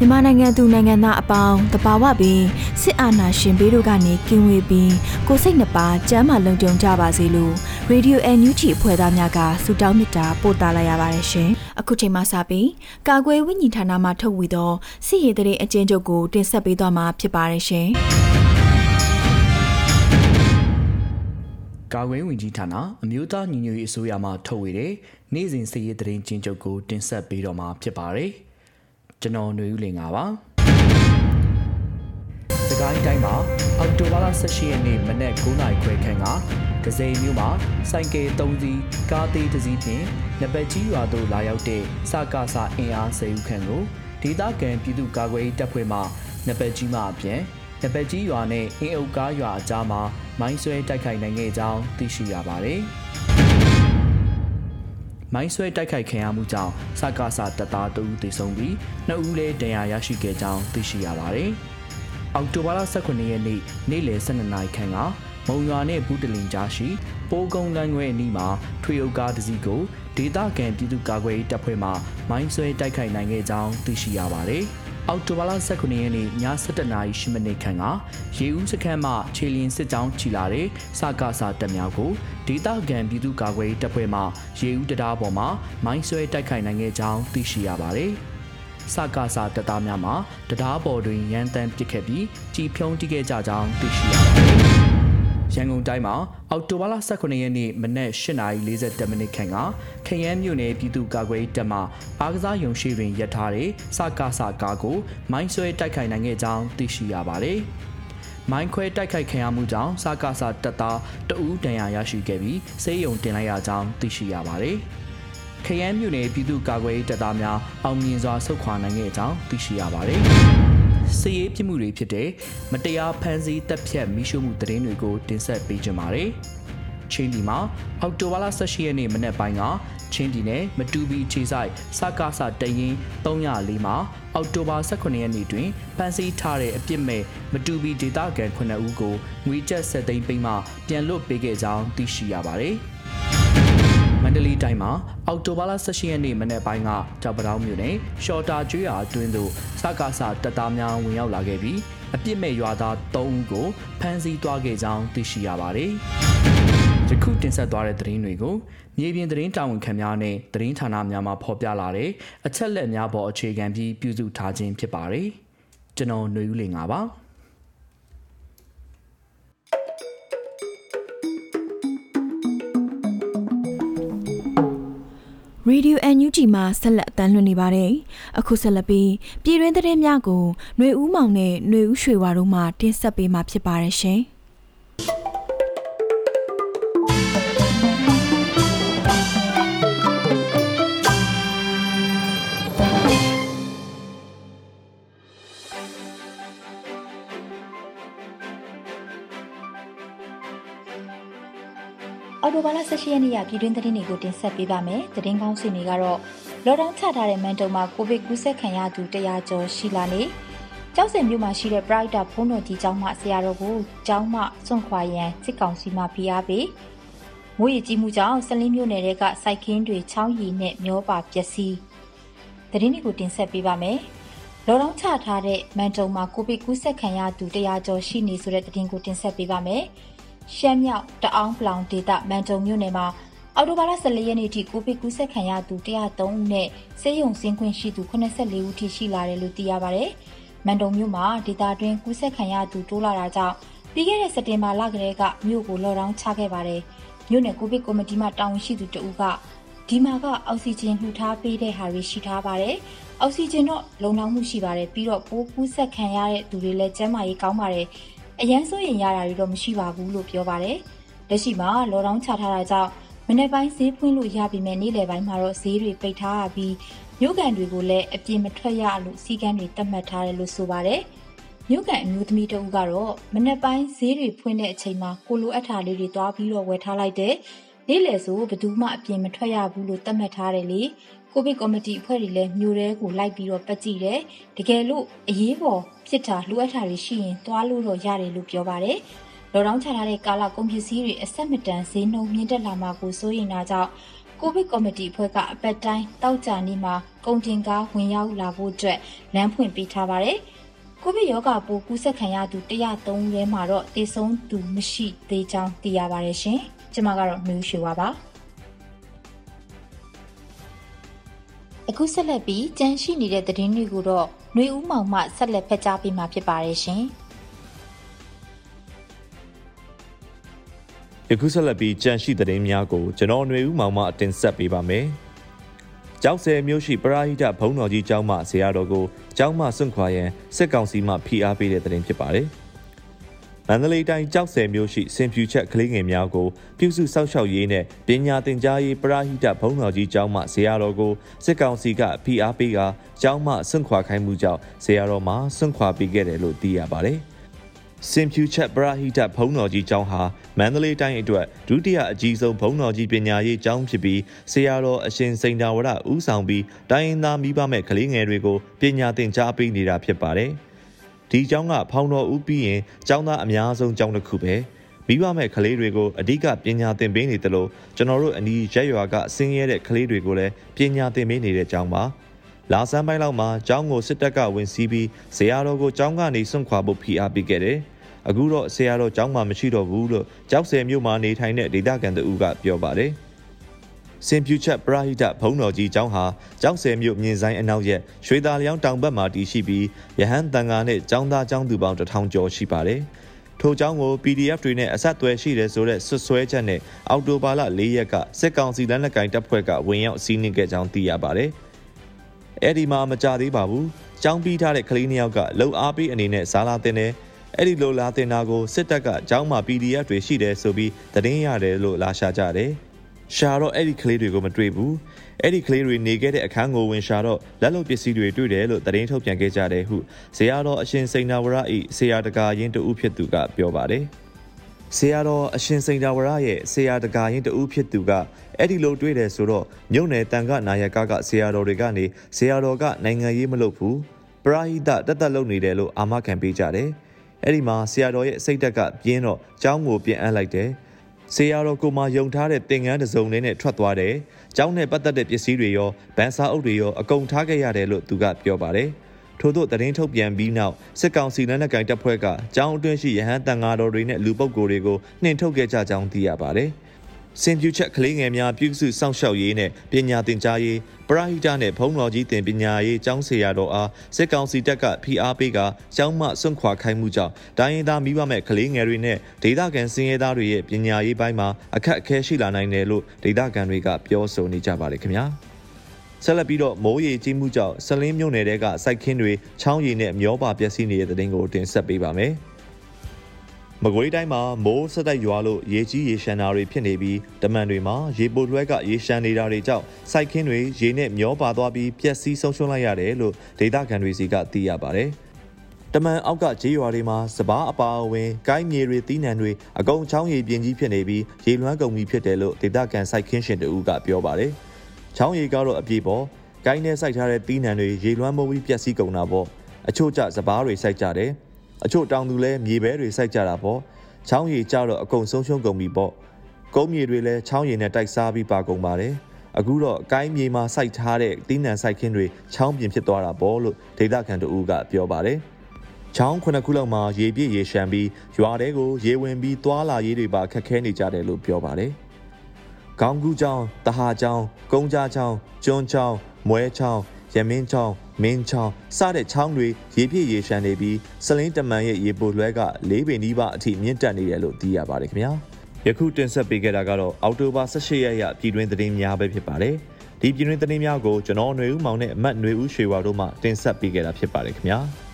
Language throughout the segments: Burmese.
မြန်မာနိုင်ငံသူနိုင်ငံသားအပေါင်းတဘာဝပြီးစစ်အာဏာရှင်ဘေးတို့ကနေကင်းဝေးပြီးကိုစိတ်နှပါကျမ်းမာလုံခြုံကြပါစေလို့ရေဒီယို NUG အဖွဲ့သားများကဆုတောင်းမေတ္တာပို့သလာရပါတယ်ရှင်။အခုချိန်မှစပြီးကာကွယ်ဝိညာဉ်ဌာနမှထုတ်ဝေသောစစ်ရေးတရေအကျဉ်းချုပ်ကိုတင်ဆက်ပေးသွားမှာဖြစ်ပါတယ်ရှင်။ကာကွယ်ဝင်ကြီးဌာနအမျိုးသားညီညွတ်ရေးအစိုးရမှထုတ်ဝေတဲ့နေ့စဉ်စည်ရေးသတင်းချင်းချုပ်ကိုတင်ဆက်ပေးတော့မှာဖြစ်ပါတယ်။ ကျွန်တော်ຫນွေဦးလင်ပါပါ။စကိုင်းတိုင်းမှာအောက်တိုဘာလ18ရက်နေ့မနက်9:00နာရီခွဲခန့်ကဒဇိန်မြို့မှာစိုင်ကယ်3စီးကားသေးတစ်စီးဖြင့်နပက်ကြီးရွာသို့လာရောက်တဲ့စကားစာအင်အား10ဦးခန့်ကိုဒေသခံပြည်သူ့ကာကွယ်ရေးတပ်ဖွဲ့မှနပက်ကြီးမှအပြင်နပက်ကြီးရွာနဲ့အင်းအုပ်ကားရွာအကြားမှာမိုင်းဆွဲတိုက်ခိုက်နိုင်ခဲ့ကြောင်းသိရှိရပါတယ်။ မိုင်းဆွဲတိုက်ခိုက်ခံရမှုကြောင့်စကားစာတပ်သား2ဦးသေဆုံးပြီး2ဦးလည်းဒဏ်ရာရရှိခဲ့ကြောင်းသိရှိရပါတယ်။အောက်တိုဘာလ18ရက်နေ့နေ့လယ်12နာရီခန့်ကမုံရွာနဲ့ဘူးတလင်ကြားရှိပိုးကုန်းလမ်းခွဲအနီးမှာထွေအုပ်ကားတစ်စီးကိုဒေသခံပြည်သူ့ကာကွယ်ရေးတပ်ဖွဲ့မှမိုင်းဆွဲတိုက်ခိုက်နိုင်ခဲ့ကြောင်းသိရှိရပါတယ်။ အောက်တိုဘာလ18ရက်နေ့ည7:00နာရီ10မိနစ်ခန့်ကရေဦးစခန်းမှခြေလျင်စစ်ကြောင်းချီလာတဲ့စကားစာတပ်များကိုဒေသခံပြည်သူ့ကာကွယ်ရေးတပ်ဖွဲ့မှရေဦးတရားပေါ်မှာမိုင်းဆွဲတိုက်ခိုက်နိုင်ခဲ့ကြောင်းသိရှိရပါတယ်။စကားစာတပ်သားများမှတရားပေါ်တွင်ရန်တမ်းပစ်ခတ်ပြီးကြီးဖြုံးတိခဲ့ကြကြောင်းသိရှိရပါတယ်။ ရန်ကုန်တိုင်းမှာအောက်တိုဘာလ18ရက်နေ့မနက်8:40မိနစ်ခန့်ကခရမ်းမြို့နယ်ပြည်သူ့ကာကွယ်ရေးတပ်မှအားကစားရုံရှိတွင်ရပ်ထားတဲ့စကားစာကားကိုမိုင်းဆွဲတိုက်ခိုက်နိုင်ခဲ့ကြောင်းသိရှိရပါတယ်။မိုင်းခွဲတိုက်ခိုက်ခံရမှုကြောင့်စကားစာတပ်သားတအူးဒဏ်ရာရရှိခဲ့ပြီးစေယုံတင်လိုက်ရကြောင်းသိရှိရပါတယ်။ခရမ်းမြို့နယ်ပြည်သူ့ကာကွယ်ရေးတပ်သားများအောင်မြင်စွာဆုတ်ခွာနိုင်ခဲ့ကြောင်းသိရှိရပါတယ်။ စစ်ရေးပြစ်မှုတွေဖြစ်တဲ့မတရားဖမ်းဆီးတပ်ဖြတ်မိရှုမှုသတင်းတွေကိုတင်ဆက်ပေးကြပါမယ်။ချင်းပြည်မှာအောက်တိုဘာလ18ရက်နေ့မနက်ပိုင်းကချင်းပြည်နယ်မတူပီခြေဆိုင်စကားစာတရင်304မှာအောက်တိုဘာ18ရက်နေ့တွင်ဖမ်းဆီးထားတဲ့အပြစ်မဲ့မတူပီဒေသခံ9ဦးကိုငွေကျပ်7သိန်းပိမှပြန်လွတ်ပေးခဲ့ကြောင်းသိရှိရပါတယ်။မ န္တလေးတိုင်းမှာအောက်တိုဘာလ18ရက်နေ့မနက်ပိုင်းကကြောက်ပတောင်းမြို့နယ်ရှော်တာကျွေးရာအတွင်းသို့စကားစာတပ်သားများဝင်ရောက်လာခဲ့ပြီးအပြစ်မဲ့ရွာသား3ဦးကိုဖမ်းဆီးသွားခဲ့ကြောင်းသိရှိရပါတယ်။ယခုတင်ဆက်သွားတဲ့သတင်းတွေကိုမြေပြင်သတင်းတာဝန်ခံများနဲ့သတင်းဌာနများမှဖော်ပြလာတဲ့အချက်လက်များပေါ်အခြေခံပြီးပြုစုထားခြင်းဖြစ်ပါတယ်။ကျွန်တော်ຫນွေဦးလင်ပါ။ Radio NUG မှာဆက်လက်အတန်းလွှင့်နေပါတယ်။အခုဆက်လက်ပြီးပြည်တွင်းသတင်းများကိုຫນွေဦးမောင်နဲ့ຫນွေဦးရွှေဝါတို့မှတင်ဆက်ပေးမှာဖြစ်ပါတယ်ရှင်။ ၈ရက်နေ့ကပြည်တွင်းသတင်းတွေကိုတင်ဆက်ပေးပါမယ်။သတင်းကောင်းစီတွေကတော့လော်ဒေါင်းချထားတဲ့မန်တုံမှာကိုဗစ်ကူးစက်ခံရသူ100ကျော်ရှိလာနေ။ကျောက်စင်မြို့မှာရှိတဲ့ Pride ဘုန်းတော်ကြီးကျောင်းမှဆရာတော်ကိုကျောင်းမှစွန့်ခွာရန်စစ်ကောင်စီမှဖိအားပေး။ငွေရည်ကြီးမှုကြောင့်ဆလင်းမြို့နယ်ကစိုက်ခင်းတွေချောင်းရီနဲ့မျောပါပျက်စီး။သတင်းတွေကိုတင်ဆက်ပေးပါမယ်။လော်တောင်းချထားတဲ့မန်တုံမှာကိုဗစ်ကူးစက်ခံရသူ100ကျော်ရှိနေဆိုတဲ့သတင်းကိုတင်ဆက်ပေးပါမယ်။ ရှမ်းမြောက်တအောင်းပလောင်ဒေသမန်တုံမြို့နယ်မှာအော်တိုဘာလ14ရက်နေ့ထိကိုဗစ်ကူးစက်ခံရသူ103ဦးနဲ့ဆေးရုံဆင်းခွင့်ရှိသူ84ဦးထိရှိလာတယ်လို့သိရပါဗျ။မန်တုံမြို့မှာဒေသတွင်းကူးစက်ခံရသူတိုးလာတာကြောင့်ပြီးခဲ့တဲ့စက်တင်ဘာလကတည်းကမြို့ကိုလော်ဒေါင်းချခဲ့ပါတယ်။မြို့နယ်ကိုဗစ်ကော်မတီမှတာဝန်ရှိသူတဦးကဒီမှာကအောက်ဆီဂျင်လှူထားပေးတဲ့ဟာတွေရှိထားပါတယ်။အောက်ဆီဂျင်တော့လုံလောက်မှုရှိပါတယ်ပြီးတော့ပိုးကူးစက်ခံရတဲ့သူတွေလည်းကျန်းမာရေးကောင်းပါတယ်။ အရန်စိုးရင်ရတာတွေတော့မရှိပါဘူးလို့ပြောပါတယ်။လက်ရှိမှာလော်ဒေါင်းချထားတာကြောင့်မနေ့ပိုင်းဈေးဖွင့်လို့ရပြီမဲ့နေ့လယ်ပိုင်းမှာတော့ဈေးတွေပိတ်ထားရပြီးမြို့ကန်တွေကိုလည်းအပြင်းမထွက်ရလို့စီကန်းတွေတတ်မှတ်ထားတယ်လို့ဆိုပါတယ်။မြို့ကန်အမျိုးသမီးတဦးကတော့မနေ့ပိုင်းဈေးတွေဖွင့်တဲ့အချိန်မှာကိုလိုအပ်တာလေးတွေသွားပြီးတော့ဝယ်ထားလိုက်တဲ့နေ့လယ်ဆိုဘယ်သူမှအပြင်မထွက်ရဘူးလို့သတ်မှတ်ထားတယ်လေ ကိုဗစ်ကော်မတီအဖွဲ့တွေလည်းမျိုးတဲကိုလိုက်ပြီးတော့ပတ်ကြည့်တယ်တကယ်လို့အရေးပေါ်ဖြစ်တာလိုအပ်တာတွေရှိရင်သွားလို့တော့ရတယ်လို့ပြောပါတယ်လော်ဒေါင်းချထားတဲ့ကာလကုန်ပစ္စည်းတွေအဆက်မတန်ဈေးနှုန်းမြင့်တက်လာမှာကိုစိုးရိမ်တာကြောင့်ကိုဗစ်ကော်မတီအဖွဲ့ကအပတ်တိုင်းတောက်ကြနေမှာကုန်တင်ကားဝင်ရောက်လာဖို့အတွက်လမ်းဖွင့်ပေးထားပါတယ်ကိုဗစ်ရောဂါပိုးကူးစက်ခံရသူ103ဦးထဲမှာတော့တေဆုံးသူမရှိသေးကြောင်းသိရပါတယ်ရှင်။ကျမကတော့မျိုးရွှေပါပါ အခုဆက်လက်ပြီးကြန့်ရှိနေတဲ့သတင်းတွေကိုတော့ຫນွေဦးမောင်မှဆက်လက်ဖတ်ကြားပေးမှာဖြစ်ပါတယ်ရှင်ယခုဆက်လက်ပြီးကြန့်ရှိသတင်းများကိုကျွန်တော်ຫນွေဦးမောင်မှတင်ဆက်ပေးပါမယ်ကျောက်ဆယ်မြို့ရှိပရာဟိတဘုံတော်ကြီးကျောင်းမှဆရာတော်ကိုကျောင်းမှစွန့်ခွာရန်စစ်ကောင်စီမှဖိအားပေးတဲ့သတင်းဖြစ်ပါတယ်။ မန္တလေးတိုင်းကြောက်ဆယ်မြို့ရှိစင်ဖြူချက်ကလေးငယ်များကိုပြုစုစောင့်ရှောက်ရေးနဲ့ပညာသင်ကြားရေးပရာဟိတဘုံတော်ကြီးကျောင်းမှဇေယျတော်ကိုစစ်ကောင်စီကဖိအားပေးကကျောင်းမှဆွန့်ခွာခိုင်းမှုကြောင့်ဇေယျတော်မှာဆွန့်ခွာပေးခဲ့တယ်လို့သိရပါတယ်။စင်ဖြူချက်ပရာဟိတဘုံတော်ကြီးကျောင်းဟာမန္တလေးတိုင်းအတွက်ဒုတိယအကြီးဆုံးဘုံတော်ကြီးပညာရေးကျောင်းဖြစ်ပြီးဆရာတော်အရှင်စိန်တာဝရဦးဆောင်ပြီးတိုင်းရင်းသားမိဘမဲ့ကလေးငယ်တွေကိုပညာသင်ကြားပေးနေတာဖြစ်ပါတယ်။ ဒီကျောင်းကဖောင်တော်ဦးပြီးရင်ကျောင်းသားအများဆုံးကျောင်းတစ်ခုပဲမိဘမဲ့ကလေးတွေကိုအဓိကပညာသင်ပေးနေတယ်လို့ကျွန်တော်တို့အနီးရက်ရွာကဆင်းရဲတဲ့ကလေးတွေကိုလည်းပညာသင်ပေးနေတဲ့ကျောင်းပါလာဆန်းပိုင်းလောက်မှာကျောင်းကိုစစ်တပ်ကဝင်စီးပြီးဇေယျတော်ကိုကျောင်းကနေစွန့်ခွာဖို့ဖိအားပေးခဲ့တယ်အခုတော့ဆရာတော်ကျောင်းမှာမရှိတော့ဘူးလို့ကြောက်စဲမြို့မှာနေထိုင်တဲ့ဒေသခံတဦးကပြောပါတယ်။ စင်ဖြူချက်ပရာဟိတဘုံတော်ကြီးကျောင်းဟာကျောင်းဆယ်မြို့မြင်းဆိုင်အနောက်ရက်ရွှေသာလျောင်းတောင်ဘက်မှာတည်ရှိပြီးရဟန်းတန်ဃာနဲ့ကျောင်းသားကျောင်းသူပေါင်းတထောင်ကျော်ရှိပါတယ်။ထိုကျောင်းကို PDF တွေနဲ့အဆက်အသွယ်ရှိတယ်ဆိုတဲ့ဆွဆွဲချက်နဲ့အော်တိုဘာလ၄ရက်ကစစ်ကောင်စီလက်နက်ကင်တပ်ဖွဲ့ကဝင်ရောက်စီးနင်းခဲ့ကြောင်းသိရပါတယ်။အဲ့ဒီမှာမကြသေးပါဘူး။ကျောင်းပြီးထားတဲ့ကလေးနှစ်ယောက်ကလုံအားပေးအနေနဲ့ဇာလာတင်တယ်။အဲ့ဒီလိုလာတင်တာကိုစစ်တပ်ကကျောင်းမှာ PDF တွေရှိတယ်ဆိုပြီးသတင်းရတယ်လို့လာရှာကြတယ်။ ရှာတော့အဲ့ဒီကလေးတွေကိုမတွေ့ဘူးအဲ့ဒီကလေးတွေနေခဲ့တဲ့အခန်းကိုဝင်ရှာတော့လက်လုံပစ္စည်းတွေတွေ့တယ်လို့သတင်းထုတ်ပြန်ခဲ့ကြတယ်ဟုဇေယျတော်အရှင်စိန်နာဝရ၏ဆရာတကာရင်တူဖြစ်သူကပြောပါတယ်ဆရာတော်အရှင်စိန်နာဝရရဲ့ဆရာတကာရင်တူဖြစ်သူကအဲ့ဒီလိုတွေ့တယ်ဆိုတော့မြုပ်နယ်တန်ခနာယကကဆရာတော်တွေကနေဆရာတော်ကနိုင်ငံရေးမလုပ်ဘူးပရာဟိတတက်တက်လုပ်နေတယ်လို့အာမခံပေးကြတယ်အဲ့ဒီမှာဆရာတော်ရဲ့စိတ်တက်ကပြင်းတော့เจ้าကိုပြန်အပ်လိုက်တယ် ဆေးရတော်ကိုမှယုံထားတဲ့သင်္ကန်းတစ်စုံလေးနဲ့ထွက်သွားတယ်။ကျောင်းနဲ့ပတ်သက်တဲ့ပစ္စည်းတွေရောဗန်စာအုပ်တွေရောအကုန်ထားခဲ့ရတယ်လို့သူကပြောပါတယ်။ထို့သောသတင်းထုတ်ပြန်ပြီးနောက်စစ်ကောင်စီလက်နက်ကိုင်တပ်ဖွဲ့ကကျောင်းအတွင်းရှိရဟန်းတန်ဃာတော်တွေနဲ့လူပုဂ္ဂိုလ်တွေကိုနှင်ထုတ်ခဲ့ကြကြောင်းသိရပါတယ်။ စင်ပြူချက်ကလေးငယ်များပြုစုစောင့်ရှောက်ရေးနဲ့ပညာသင်ကြားရေးပရဟိတနဲ့ဘုံတော်ကြီးတင်ပညာရေးကျောင်းဆရာတော်အားစစ်ကောင်စီတပ်ကဖိအားပေးကကျောင်းမှစွန့်ခွာခိုင်းမှုကြောင့်တိုင်းရင်းသားမိဘမဲ့ကလေးငယ်တွေနဲ့ဒေသခံစင်ရဲသားတွေရဲ့ပညာရေးပိုင်းမှာအခက်အခဲရှိလာနိုင်တယ်လို့ဒေသခံတွေကပြောဆိုနေကြပါတယ်ခင်ဗျာဆက်လက်ပြီးတော့မိုးရေကြီးမှုကြောင့်ဆလင်းမြို့နယ်တဲကစိုက်ခင်းတွေချောင်းရည်နဲ့မျောပါပျက်စီးနေတဲ့တဲ့တင်ကိုတင်ဆက်ပေးပါမယ်။ မကွေးတိုင်းမှာမိုးဆက်တိုက်ရွာလို့ရေကြီးရေရှမ်းတာတွေဖြစ်နေပြီးတမန်တွေမှာရေပိုလွှဲကရေရှမ်းနေတာတွေကြောင့်စိုက်ခင်းတွေရေနဲ့မျောပါသွားပြီးပျက်စီးဆုံးရှုံးလိုက်ရတယ်လို့ဒေသခံတွေစီကသိရပါတယ်။တမန်အောက်ကဂျေးရွာတွေမှာစပားအပါအဝင်ကိုင်းမြေတွေတီးနှံတွေအကုန်ချောင်းရည်ပြင်းကြီးဖြစ်နေပြီးရေလွှမ်းကုန်ပြီဖြစ်တယ်လို့ဒေသခံစိုက်ခင်းရှင်တို့ကပြောပါတယ်။ချောင်းရည်ကတော့အပြေပေါ်ကိုင်းနဲ့စိုက်ထားတဲ့တီးနှံတွေရေလွှမ်းမုံပြီးပျက်စီးကုန်တာပေါ့အချို့ကျစပားတွေစိုက်ကြတယ်။ အချို့တောင်သူလည်းမြေပဲတွေစိုက်ကြတာပေါ့ချောင်းရည်ကြတော့အကုန်ဆုံးရှုံးကုန်ပြီပေါ့ကုန်းမြေတွေလည်းချောင်းရည်နဲ့တိုက်စားပြီးပါကုန်ပါတယ်အခုတော့ကိုင်းမြေမှာစိုက်ထားတဲ့တီးနှံစိုက်ခင်းတွေချောင်းပြင်ဖြစ်သွားတာပေါ့လို့ဒေသခံတို့ကပြောပါတယ်ချောင်းခုနှစ်ခုလောက်မှာရေပြည့်ရေရှမ်းပြီးရွာတဲကိုရေဝင်ပြီးသွာလာရေးတွေပါခက်ခဲနေကြတယ်လို့ပြောပါတယ်။ကောင်းကူးချောင်း၊တဟာချောင်း၊ကုန်းကြားချောင်း၊ကျွန်းချောင်း၊မွဲချောင်း၊ရမင်းချောင်း၊ မင်းချောင်းစတဲ့ချောင်းတွေရေပြည့်ရေရှမ်းနေပြီးစလင်းတမန်ရဲ့ရေပိုလွှဲက၄ပင်နီးပါအထိမြင့်တက်နေတယ်လို့သိရပါတယ်ခင်ဗျာ။ယခုတင်ဆက်ပေးခဲ့တာကတော့အောက်တိုဘာ18ရက်ရပြည်တွင်းသတင်းများပဲဖြစ်ပါတယ်။ဒီပြည်တွင်းသတင်းများကိုကျွန်တော်ຫນွေဦးမောင်နဲ့အမတ်ຫນွေဦးရွှေဝါတို့မှတင်ဆက်ပေးခဲ့တာဖြစ်ပါတယ်ခင်ဗျာ။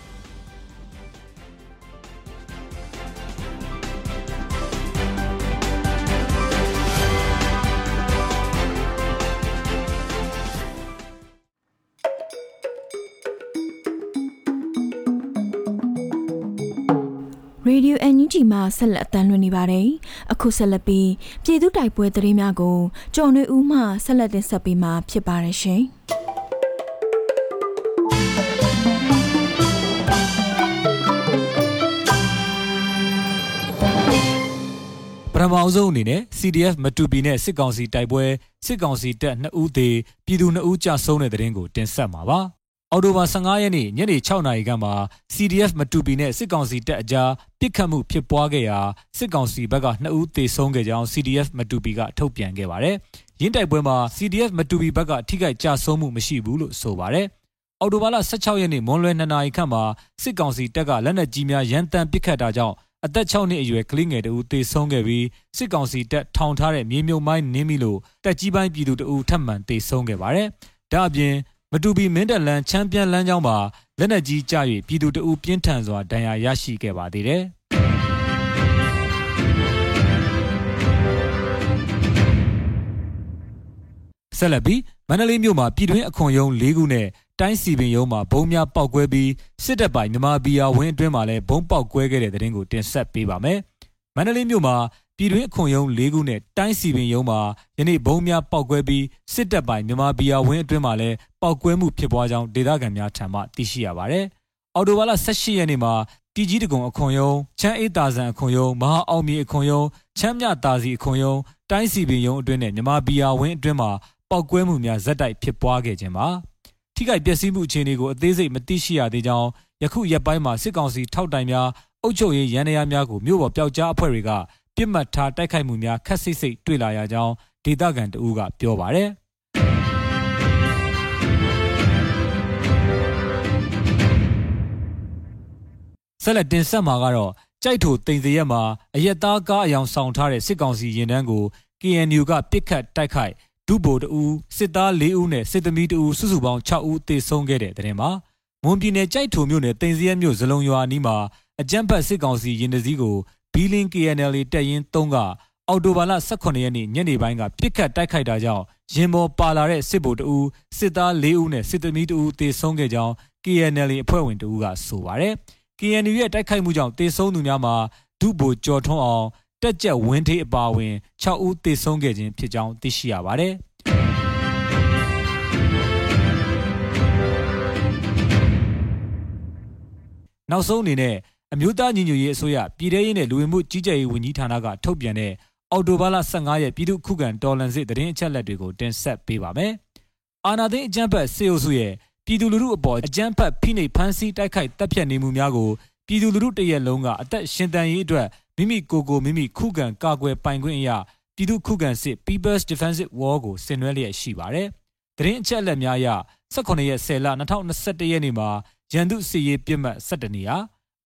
ဆက်လက်အသံလွှင့်နေပါတယ်။အခုဆက်လက်ပြီးပြည်သူတိုက်ပွဲသတင်းများကိုကြော်နေဦးမှဆက်လက်တင်ဆက်ပေးမှာဖြစ်ပါတယ်ရှင်။ပထမအဆုံးအနေနဲ့ CDF မတူပီနဲ့စစ်ကောင်စီတိုက်ပွဲစစ်ကောင်စီတပ်2ဦးသေးပြည်သူ2ဦးကြဆုံးတဲ့တဲ့ရင်ကိုတင်ဆက်မှာပါ အော်တိုဘာ15ရက်နေ့ညနေ6နာရီခန့်မှာ CDF မတူပီနဲ့စစ်ကောင်စီတပ်အကြားပစ်ခတ်မှုဖြစ်ပွားခဲ့ရာစစ်ကောင်စီဘက်က2ဦးသေဆုံးခဲ့ကြောင်း CDF မတူပီကထုတ်ပြန်ခဲ့ပါတယ်။ရင်းတိုက်ပွဲမှာ CDF မတူပီဘက်ကထိခိုက်ကြဆုံးမှုမရှိဘူးလို့ဆိုပါတယ်။အော်တိုဘာလ16ရက်နေ့မွန်လွယ်2နာရီခန့်မှာစစ်ကောင်စီတပ်ကလက်နက်ကြီးများရန်တမ်းပစ်ခတ်တာကြောင့်အသက်6နှစ်အရွယ်ကလေးငယ်တဦးသေဆုံးခဲ့ပြီးစစ်ကောင်စီတပ်ထောင်ထားတဲ့မြေမြုပ်မိုင်းနင်းမိလို့တက်ကြီးပိုင်းပြည်သူတဦးထပ်မံသေဆုံးခဲ့ပါတယ်။ဒါအပြင် မတူပီမင်းတပ်လန်ချန်ပီယံလမ်းကြောင်းမှာလက်နက်ကြီးကျ၍ပြည်သူတအုပ်ပြင်းထန်စွာဒဏ်ရာရရှိခဲ့ပါသေးတယ်။ဆက်လက်ပြီးမန္တလေးမြို့မှာပြည်တွင်းအခွန်ရုံး၄ခုနဲ့တိုင်းစီပင်ရုံးမှာဘုံများပောက်ကွဲပြီးစစ်တပ်ပိုင်မြန်မာပြည်ယာဝင်းအတွင်းမှာလည်းဘုံပောက်ကွဲခဲ့တဲ့တဲ့တင်ကိုတင်ဆက်ပေးပါမယ်။မန္တလေးမြို့မှာ ပြည်တွင်းအခွန်ရုံး၄ခုနဲ့တိုင်းစီပင်ရုံးမှာယနေ့ဘုံများပောက်ကွဲပြီးစစ်တပ်ပိုင်မြန်မာဘီယာဝင်းအတွင်းမှာလည်းပောက်ကွဲမှုဖြစ်ပွားကြောင်းဒေသခံများထံမှသိရှိရပါတယ်။အော်တိုဘာလ18ရက်နေ့မှာပြည်ကြီးတကုံအခွန်ရုံးချမ်းအေးတာဆန်အခွန်ရုံးမဟာအောင်မြေအခွန်ရုံးချမ်းမြတာစီအခွန်ရုံးတိုင်းစီပင်ရုံးအတွင်းနဲ့မြန်မာဘီယာဝင်းအတွင်းမှာပောက်ကွဲမှုများဇက်တိုက်ဖြစ်ပွားခဲ့ခြင်းပါထိခိုက်ပျက်စီးမှုအခြေအနေကိုအသေးစိတ်မသိရှိရသေးကြောင်းယခုရက်ပိုင်းမှာစစ်ကောင်စီထောက်တိုင်များအုပ်ချုပ်ရေးရန်ရာများကိုမြို့ပေါ်ပျောက်ကြားအဖွဲ့တွေက ပြစ်မှတ်ထားတိုက်ခိုက်မှုများခက်ဆိတ်ဆိတ်တွေ့လာရကြောင်းဒေသခံတဦးကပြောပါတယ်ဆက်လက်တင်ဆက်မှာကတော့ကြိုက်ထိုတင်စရက်မှာအရက်သားကားအယောင်ဆောင်ထားတဲ့စစ်ကောင်စီရင်တန်းကို KNU ကပစ်ခတ်တိုက်ခိုက်ဒုဗိုလ်တဦးစစ်သား၄ဦးနဲ့စစ်သမီးတဦးစုစုပေါင်း6ဦးသေဆုံးခဲ့တဲ့တဲ့တင်မှာမွန်ပြည်နယ်ကြိုက်ထိုမြို့နယ်တင်စရက်မြို့ဇလုံရွာအနီးမှာအကြမ်းဖက်စစ်ကောင်စီရင်တစည်းကို ဘီလင်း KNL တပ်ရင်း3ကအော်တိုဘာလ18ရက်နေ့ညနေပိုင်းကပြစ်ခတ်တိုက်ခိုက်တာကြောင့်ရင်ပေါ်ပါလာတဲ့စစ်ဗိုလ်တဦးစစ်သား၄ဦးနဲ့စစ်သမီးတဦးသေဆုံးခဲ့ကြောင်း KNL အဖွဲ့ဝင်တဦးကဆိုပါတယ်။ KNU ရဲ့တိုက်ခိုက်မှုကြောင့်သေဆုံးသူများမှာဒုဗိုလ်ကျော်ထွန်းအောင်တက်ကြက်ဝင်းထေးအပါအဝင်6ဦးသေဆုံးခဲ့ခြင်းဖြစ်ကြောင်းသိရှိရပါတယ်။နောက်ဆုံးအနေနဲ့ အမျိုးသားညီညွတ်ရေးအစိုးရပြည်ထရေးနဲ့လူဝင်မှုကြီးကြပ်ရေးဝန်ကြီးဌာနကထုတ်ပြန်တဲ့အော်တိုဘာလ15ရက်ပြည်သူ့ခုခံတော်လှန်စစ်တရင်အချက်လက်တွေကိုတင်ဆက်ပေးပါမယ်။အာနာသိန်းအကြမ်းဖက်စေအုပ်စုရဲ့ပြည်သူလူထုအပေါ်အကြမ်းဖက်ဖိနှိပ်ဖမ်းဆီးတိုက်ခိုက်တပ်ဖြတ်နေမှုများကိုပြည်သူလူထုတရက်လုံးကအသက်ရှင်တန်ရေးအတွက်မိမိကိုယ်ကိုမိမိခုခံကာကွယ်ပိုင်ခွင့်အရာပြည်သူခုခံစစ် People's Defensive War ကိုဆင်နွှဲလျက်ရှိပါတယ်။တရင်အချက်လက်များအရ18ရက်10လ2021ရက်နေ့မှာရန်သူစစ်ရေးပြစ်မှတ်17နေရာ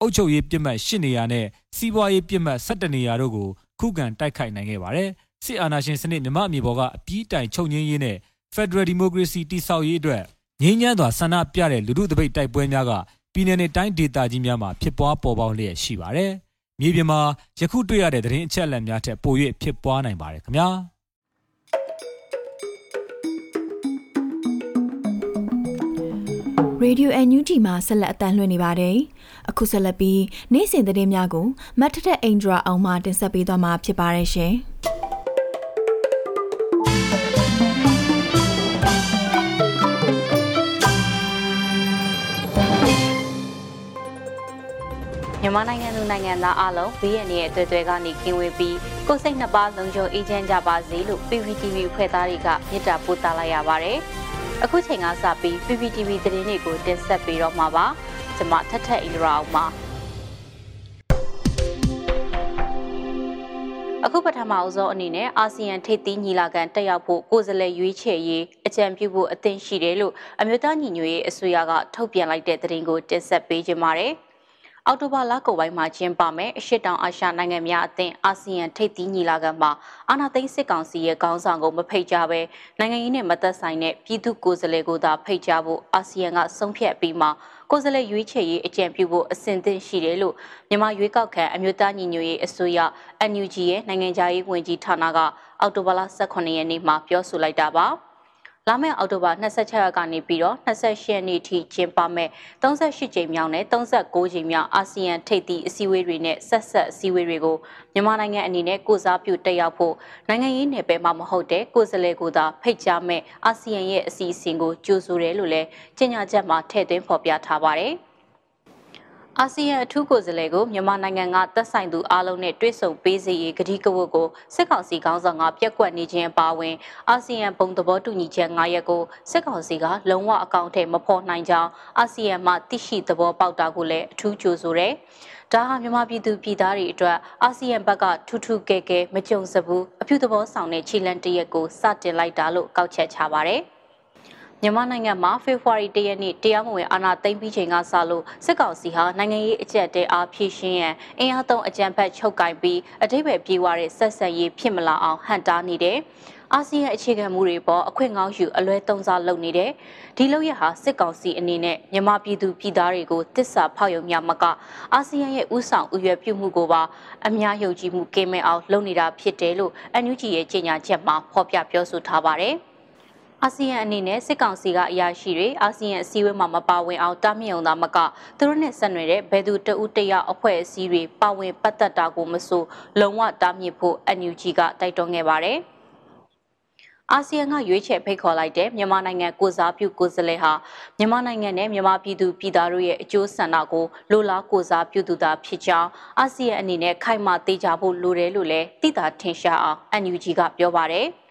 အုပ်ချုပ်ရေးပြစ်မှတ်၈နေရာနဲ့စီးပွားရေးပြစ်မှတ်၁၁နေရာတို့ကိုခုခံတိုက်ခိုက်နိုင်ခဲ့ပါတယ်။စစ်အာဏာရှင်စနစ်မြမအမြေပေါ်ကအပြီးတိုင်ချုပ်ငင်းရေးနဲ့ Federal Democracy တည်ဆောက်ရေးအတွက်ငြိမ်းချမ်းစွာဆန္ဒပြတဲ့လူထုတပိတ်တိုက်ပွဲများကပြည်내နဲ့တိုင်းဒေသကြီးများမှာဖြစ်ပွားပေါ်ပေါက်လျက်ရှိပါတယ်။မြေပြင်မှာယခုတွေ့ရတဲ့သတင်းအချက်အလက်များထက်ပို၍ဖြစ်ပွားနိုင်ပါတယ်ခင်ဗျာ။ ရေဒီယို NUG မှာဆက်လက်အတန်းလွှင့်နေပါတယ်။အခုဆက်လက်ပြီးနေ့စဉ်သတင်းများကိုမတ်ထထအင်ဒရာအောင်မှတင်ဆက်ပေးသွားမှာဖြစ်ပါတယ်ရှင်။မြန်မာနိုင်ငံသူနိုင်ငံသားအလုံး BNN ရဲ့အတွေ့အကြုံကနေကင်းဝေးပြီးကိုယ်စိတ်နှစ်ပါးလုံးချုံအေးချမ်းကြပါစေလို့ PPTV ဖွဲ့သားတွေကမြစ်တာပို့သလိုက်ရပါတယ်။ အခုချိန်ကစပြီး PPTV သတင်းတွေကိုတင်ဆက်ပေးတော့မှာပါ။ကျွန်မထက်ထက်အင်ဒရာအောင်ပါအခုပထမအဆုံးအနေနဲ့အာဆီယံထိပ်သီးညီလာခံတက်ရောက်ဖို့ကိုယ်စားလှယ်ရွေးချယ်ရေးအကြံပြုဖို့အသင့်ရှိတယ်လို့အမျိုးသားညီညွတ်ရေးအစိုးရကထုတ်ပြန်လိုက်တဲ့သတင်းကိုတင်ဆက်ပေးကြပါမယ်။ အောက်တိုဘာလကုန်ပိုင်းမှာကျင်းပမယ်အရှိတောင်အာရှနိုင်ငံများအသင်းအာဆီယံထိပ်သီးညီလာခံမှာအာဏာသိမ်းစစ်ကောင်စီရဲ့ခေါင်းဆောင်ကိုမဖိတ်ကြားဘဲနိုင်ငံရေးနဲ့မသက်ဆိုင်တဲ့ပြည်သူကိုယ်စားလှယ်ကိုသာဖိတ်ကြားဖို့အာဆီယံကဆုံးဖြတ်ပြီးမှကိုယ်စားလှယ်ရွေးချယ်ရေးအကြံပြုဖို့အစဉ်သင့်ရှိတယ်လို့မြန်မာရွေးကောက်ခံအမျိုးသားညီညွတ်ရေးအစိုးရ NUG ရဲ့နိုင်ငံခြားရေးဝန်ကြီးဌာနကအောက်တိုဘာလ18ရက်နေ့မှာပြောဆိုလိုက်တာပါ။ လာမယ့်အောက်တိုဘာ26ရက်ကနေပြီးတော့28ရက်နေ့ထိကျင်းပမယ့်38ကြိမ်မြောက်နဲ့39ကြိမ်မြောက်အာဆီယံထိပ်သီးအစည်းအဝေးတွေနဲ့ဆက်ဆက်အစည်းအဝေးတွေကိုမြန်မာနိုင်ငံအနေနဲ့ကိုစားပြုတက်ရောက်ဖို့နိုင်ငံရေးနယ်ပယ်မှာမဟုတ်တဲ့ကိုယ်စားလှယ်ကိုသာဖိတ်ကြားမဲ့အာဆီယံရဲ့အစီအစဉ်ကိုကြိုဆိုတယ်လို့လည်းကြေညာချက်မှာထည့်သွင်းဖော်ပြထားပါတယ်။ အာဆီယံအထူးကိုယ်စားလှယ်ကိုမြန်မာနိုင်ငံကသက်ဆိုင်သူအားလုံးနဲ့တွေ့ဆုံပေးစေရေးကတိကဝတ်ကိုစစ်ကောင်စီခေါင်းဆောင်ကပြက်ကွက်နေခြင်းအပါအဝင်အာဆီယံဘုံသဘောတူညီချက်9ရပ်ကိုစစ်ကောင်စီကလုံးဝအကောင့်ထဲမဖော်နိုင်ကြောင်းအာဆီယံမှသိရှိသဘောပေါက်တာကိုလည်းအထူးကြိုဆိုတယ်။ဒါဟာမြန်မာပြည်သူပြည်သားတွေအတွက်အာဆီယံဘက်ကထူးထူးကဲကဲမကြုံစဘူးအပြုသဘောဆောင်တဲ့ခြေလှမ်းတရက်ကိုစတင်လိုက်တာလို့ကောက်ချက်ချပါတယ်။ မြန်မာနိုင်ငံမှာဖေဖော်ဝါရီ၁ရက်နေ့တရားမဝင်အာဏာသိမ်းပြီးချိန်ကစလို့စစ်ကောင်စီဟာနိုင်ငံရေးအကြက်တဲအားဖြည့်ရှင်းရန်အင်အားသုံးအကြံဖက်ချုပ်ကင်ပြီးအထိပ္ပယ်ပြေးွားတဲ့ဆက်ဆက်ရေးဖြစ်မလာအောင်ဟန်တားနေတယ်။အာဆီယံအခြေခံမှုတွေပေါ်အခွင့်ကောင်းယူအလွဲသုံးစားလုပ်နေတယ်။ဒီလုပ်ရဟာစစ်ကောင်စီအနေနဲ့မြန်မာပြည်သူပြည်သားတွေကိုတစ္ဆာဖောက်ယုံများမကအာဆီယံရဲ့ဥဆောင်ဥရွယ်ပြုမှုကိုပါအများယုံကြည်မှုကင်းမဲ့အောင်လုပ်နေတာဖြစ်တယ်လို့ NUG ရဲ့ကြေညာချက်မှာဖော်ပြပြောဆိုထားပါတယ်။ အာဆီယံအနေနဲ့စစ်ကောင်စီကအရာရှိတွေအာဆီယံအစည်းအဝေးမှာမပါဝင်အောင်တားမြစ်အောင်သာမကသူတို့နဲ့ဆက်နွယ်တဲ့ဘယ်သူတဦးတယောက်အဖွဲ့အစည်းတွေပါဝင်ပတ်သက်တာကိုမဆိုလုံးဝတားမြစ်ဖို့ NUG ကတိုက်တွန်းခဲ့ပါတယ်။အာဆီယံကရွေးချယ်ဖိတ်ခေါ်လိုက်တဲ့မြန်မာနိုင်ငံကိုစားပြုကိုယ်စားလှယ်ဟာမြန်မာနိုင်ငံနဲ့မြန်မာပြည်သူပြည်သားတို့ရဲ့အကျိုးဆန္ဒကိုလိုလားကိုစားပြုသူသာဖြစ်ကြောင်းအာဆီယံအနေနဲ့ခိုင်မာသေးကြဖို့လိုတယ်လို့လည်းသိတာထင်ရှားအောင် NUG ကပြောပါတယ်။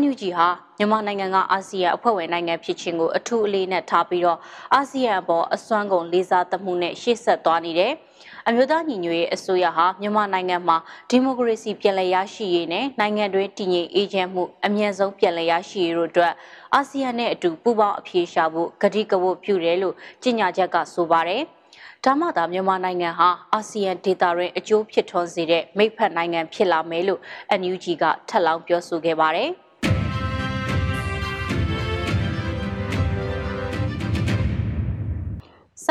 NUG ဟာမြန်မာနိုင်ငံကအာဆီယံအဖွဲ့ဝင်နိုင်ငံဖြစ်ခြင်းကိုအထူးအလေးနဲ့ထားပြီးတော့အာဆီယံအပေါ်အစွမ်းကုန်လေးစားသမှုနဲ့ရှေ့ဆက်သွားနေတယ်။အမျိုးသားညီညွတ်ရေးအစိုးရဟာမြန်မာနိုင်ငံမှာဒီမိုကရေစီပြည်လည်ရရှိရေးနဲ့နိုင်ငံတွင်းတည်ငြိမ်အေးချမ်းမှုအမြန်ဆုံးပြည်လည်ရရှိရေးတို့အတွက်အာဆီယံနဲ့အတူပူးပေါင်းအပြေရှားဖို့ကတိကဝတ်ပြုတယ်လို့ကြေညာချက်ကဆိုပါတယ်။ဒါမှသာမြန်မာနိုင်ငံဟာအာဆီယံဒေသတွင်အကျိုးဖြစ်ထွန်းစေတဲ့မိဖက်နိုင်ငံဖြစ်လာမယ်လို့ NUG ကထပ်လောင်းပြောဆိုခဲ့ပါတယ်။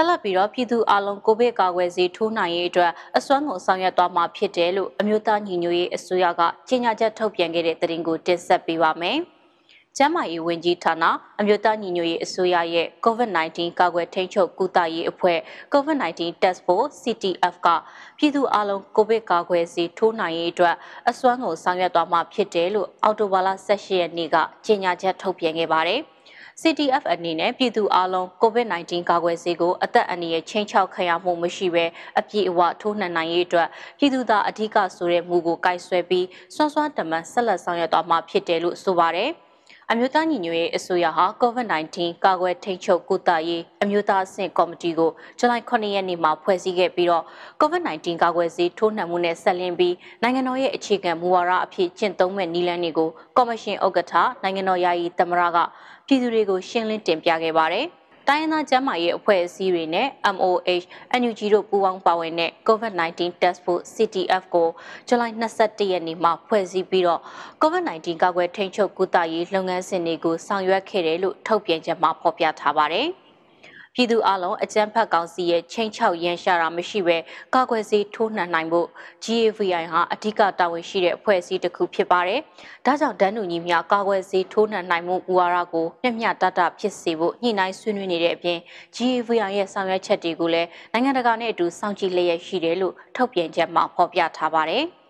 ဆက်လက်ပြီးတော့ပြည်သူအလုံးကိုဗစ်ကာကွယ်ဆေးထိုးနိုင်ရေးအတွက်အစွမ်းကုန်ဆောင်ရွက်သွားမှာဖြစ်တယ်လို့အမျိုးသားညီညွတ်ရေးအစိုးရကကြေညာချက်ထုတ်ပြန်ခဲ့တဲ့သတင်းကိုတင်ဆက်ပေးပါမယ်။ကျန်းမာရေးဝန်ကြီးဌာနအမျိုးသားညီညွတ်ရေးအစိုးရရဲ့ COVID-19 ကာကွယ်ထိန်းချုပ်ကုသရေးအဖွဲ့ COVID-19 Task Force CTF ကပြည်သူအလုံးကိုဗစ်ကာကွယ်ဆေးထိုးနိုင်ရေးအတွက်အစွမ်းကုန်ဆောင်ရွက်သွားမှာဖြစ်တယ်လို့အော်တိုဘာလ18ရက်နေ့ကကြေညာချက်ထုတ်ပြန်ခဲ့ပါတယ်။ CTF အနေနဲ့ပြည်သူအလုံး COVID-19 ကာကွယ်ဆေးကိုအသက်အန္တရာယ်ချင်းချောက်ခံရမှုမရှိဘဲအပြည့်အဝထိုးနှံနိုင်ရေးအတွက်ပြည်သူသားအဓိကဆိုတဲ့မူကိုကိုင်ဆွဲပြီးစွမ်းစွမ်းတမန်ဆက်လက်ဆောင်ရွက်သွားမှာဖြစ်တယ်လို့ဆိုပါတယ်။အမျိုးသားညီညွတ်ရေးအစိုးရဟာ COVID-19 ကာကွယ်ထိန်းချုပ်ကုသရေးအမျိုးသားအဆင့်ကော်မတီကိုဇူလိုင်9ရက်နေ့မှာဖွဲ့စည်းခဲ့ပြီးတော့ COVID-19 ကာကွယ်ဆေးထိုးနှံမှုနဲ့ဆက်လင်းပြီးနိုင်ငံတော်ရဲ့အခြေခံမူဝါဒအဖြစ်ကျင့်သုံးမဲ့နည်းလမ်းတွေကိုကော်မရှင်ဥက္ကဋ္ဌနိုင်ငံတော်ယာယီသမ္မတက ပြည်သူတွေကိုရှင်းလင်းတင်ပြခဲ့ပါတယ်။တိုင်းရင်းသားကျန်းမာရေးအဖွဲ့အစည်းတွေနဲ့ MOH NUG တို့ပူးပေါင်းပါဝင်တဲ့ COVID-19 Task Force CTF ကိုဇူလိုင်22ရက်နေ့မှာဖွဲ့စည်းပြီးတော့ COVID-19 ကာကွယ်ထိန်းချုပ်ကုသရေးလုပ်ငန်းစဉ်တွေကိုဆောင်ရွက်ခဲ့တယ်လို့ထုတ်ပြန်ချက်မှာဖော်ပြထားပါတယ်။ ပြည်သူအလုံးအကြမ်းဖက်ကောင်စီရဲ့ချင်းချောက်ရန်ရှာတာမရှိဘဲကာကွယ်ဆေးထိုးနှံနိုင်ဖို့ GAVI ဟာအဓိကတာဝန်ရှိတဲ့အဖွဲ့အစည်းတစ်ခုဖြစ်ပါတယ်။ဒါကြောင့်ဒန်းနူညီများကာကွယ်ဆေးထိုးနှံနိုင်မှုဥဝါဒကိုမျှမျှတတဖြစ်စေဖို့ညှိနှိုင်းဆွေးနွေးနေတဲ့အပြင် GAVI ရဲ့ဆောင်ရွက်ချက်တွေကိုလည်းနိုင်ငံတကာနဲ့အတူစောင့်ကြည့်လျက်ရှိတယ်လို့ထုတ်ပြန်ချက်မှာဖော်ပြထားပါတယ်။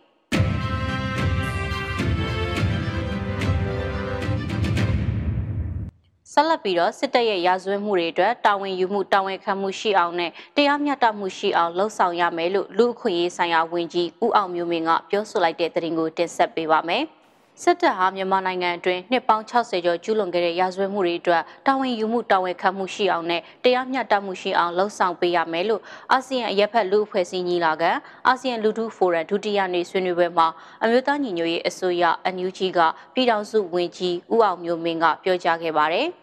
ဆက်လက်ပြီးတော့စစ်တပ်ရဲ့ရာဇဝတ်မှုတွေအတွက်တာဝန်ယူမှုတာဝန်ခံမှုရှိအောင်နဲ့တရားမျှတမှုရှိအောင်လှုံ့ဆော်ရမယ်လို့လူ့အခွင့်အရေးဆိုင်ရာဝန်ကြီးဦးအောင်မျိုးမင်းကပြောဆိုလိုက်တဲ့သတင်းကိုတင်ဆက်ပေးပါမယ်။စစ်တပ်ဟာမြန်မာနိုင်ငံအတွင်းနှစ်ပေါင်း60ကျော်ကျူးလွန်ခဲ့တဲ့ရာဇဝတ်မှုတွေအတွက်တာဝန်ယူမှုတာဝန်ခံမှုရှိအောင်နဲ့တရားမျှတမှုရှိအောင်လှုံ့ဆော်ပေးရမယ်လို့အာဆီယံအရက်ဖက်လူအဖွဲ့အစည်းညီလာခံအာဆီယံလူထုဖိုရမ်ဒုတိယနေ့ဆွေးနွေးပွဲမှာအမျိုးသားညီညွတ်ရေးအစိုးရ NUG ကပြည်ထောင်စုဝန်ကြီးဦးအောင်မျိုးမင်းကပြောကြားခဲ့ပါတယ်။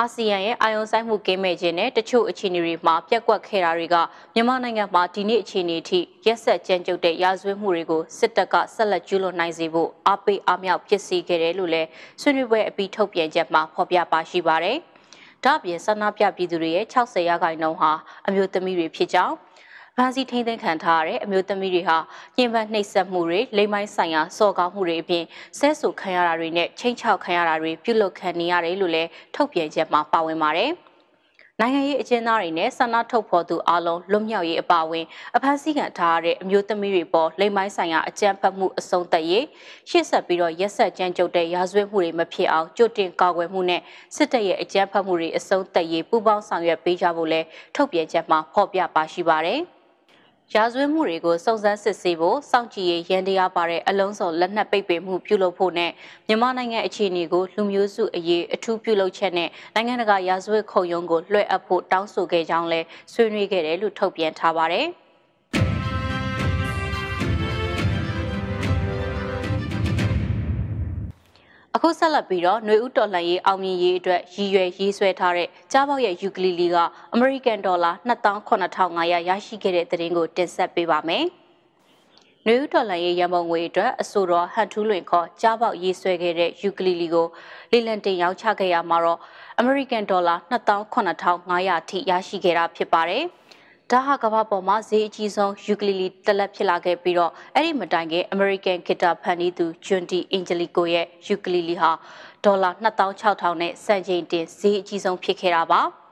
အာဆီယံရဲ့အာရုံစိုက်မှုကင်းမဲ့ခြင်းနဲ့တချို့အခြေအနေတွေမှာပြက်ကွက်ခဲ့တာတွေကမြန်မာနိုင်ငံမှာဒီနေ့အခြေအနေထိရက်ဆက်ကြမ်းကြုတ်တဲ့ရာဇဝတ်မှုတွေကိုစစ်တပ်ကဆက်လက်ကျူးလွန်နိုင်စေဖို့အားပေးအားမြောက်ဖြစ်စေခဲ့တယ်လို့လည်းဆွေးနွေးပွဲအပြီးထုတ်ပြန်ချက်မှာဖော်ပြပါရှိပါတယ်။ဒါ့အပြင်ဆန္ဒပြပြည်သူတွေရဲ့60ရာခိုင်နှုန်းဟာအမျိုးသမီးတွေဖြစ်ကြောင်း ဖမ်းဆီးထိန်းသိမ်းခံထားရတဲ့အမျိုးသမီးတွေဟာညှဉ်းပန်းနှိပ်စက်မှုတွေလိမ်မိုင်းဆိုင်ရာစော်ကားမှုတွေအပြင်ဆဲဆူခံရတာတွေနဲ့ချိန်ချောက်ခံရတာတွေပြုလုပ်ခံနေရတယ်လို့လည်းထုတ်ပြန်ချက်မှာပါဝင်ပါတယ်။နိုင်ငံရေးအကျဉ်းသားတွေနဲ့ဆန္ဒထုတ်ဖော်သူအလုံးလွတ်မြောက်ရေးအပါအဝင်အဖမ်းဆီးခံထားရတဲ့အမျိုးသမီးတွေပေါ်လိမ်မိုင်းဆိုင်ရာအကြမ်းဖက်မှုအဆုံးသတ်ရေးရှေ့ဆက်ပြီးတော့ရက်ဆက်ကြမ်းကြုတ်တဲ့ရာဇဝတ်မှုတွေမဖြစ်အောင်ကြိုတင်ကာကွယ်မှုနဲ့စစ်တပ်ရဲ့အကြမ်းဖက်မှုတွေအဆုံးသတ်ရေးပူးပေါင်းဆောင်ရွက်ပေးကြဖို့လဲထုတ်ပြန်ချက်မှာဖော်ပြပါရှိပါတယ်။ ရာဇဝတ်မှုတွေကိုစုံစမ်းစစ်ဆေးဖို့စောင့်ကြည့်ရေးရန်တရားပါတဲ့အလုံးစုံလက်နက်ပိတ်ပင်မှုပြုလုပ်ဖို့နဲ့မြန်မာနိုင်ငံအခြေအနေကိုလူမျိုးစုအရေးအထူးပြုလုပ်ချက်နဲ့နိုင်ငံတကာရာဇဝတ်ခုံရုံးကိုလွှဲအပ်ဖို့တောင်းဆိုခဲ့ကြောင်းလည်းဆွေးနွေးခဲ့တယ်လို့ထုတ်ပြန်ထားပါတယ်။ အခုဆက်လက်ပြီးတော့ຫນွေဥတော်လှန်ရေးအောင်မြင်ရေးအတွက်ရည်ရွယ်ရေးဆွဲထားတဲ့ကြားပေါက်ရဲ့ယူကလီလီကအမေရိကန်ဒေါ်လာ28500ရရှိခဲ့တဲ့သတင်းကိုတင်ဆက်ပေးပါမယ်။နယူးဒေါ်လာရဲ့ရမုံငွေအတွက်အဆိုတော်ဟန်ထူးလွင်ခေါ်ကြားပေါက်ရေးဆွဲခဲ့တဲ့ယူကလီလီကိုလေလံတင်ရောက်ချခဲ့ရမှာတော့အမေရိကန်ဒေါ်လာ28500ထိရရှိခဲ့တာဖြစ်ပါတယ်။ ဒါဟာကမ္ဘာပေါ်မှာဈေးအကြီးဆုံးယူကလီလီတလက်ဖြစ်လာခဲ့ပြီးတော့အဲ့ဒီမတိုင်ခင် American Guitar ဖန်တီးသူ John D. Angelico ရဲ့ယူကလီလီဟာဒေါ်လာ2600နဲ့စံချိန်တင်ဈေးအကြီးဆုံးဖြစ်ခဲ့တာပါ။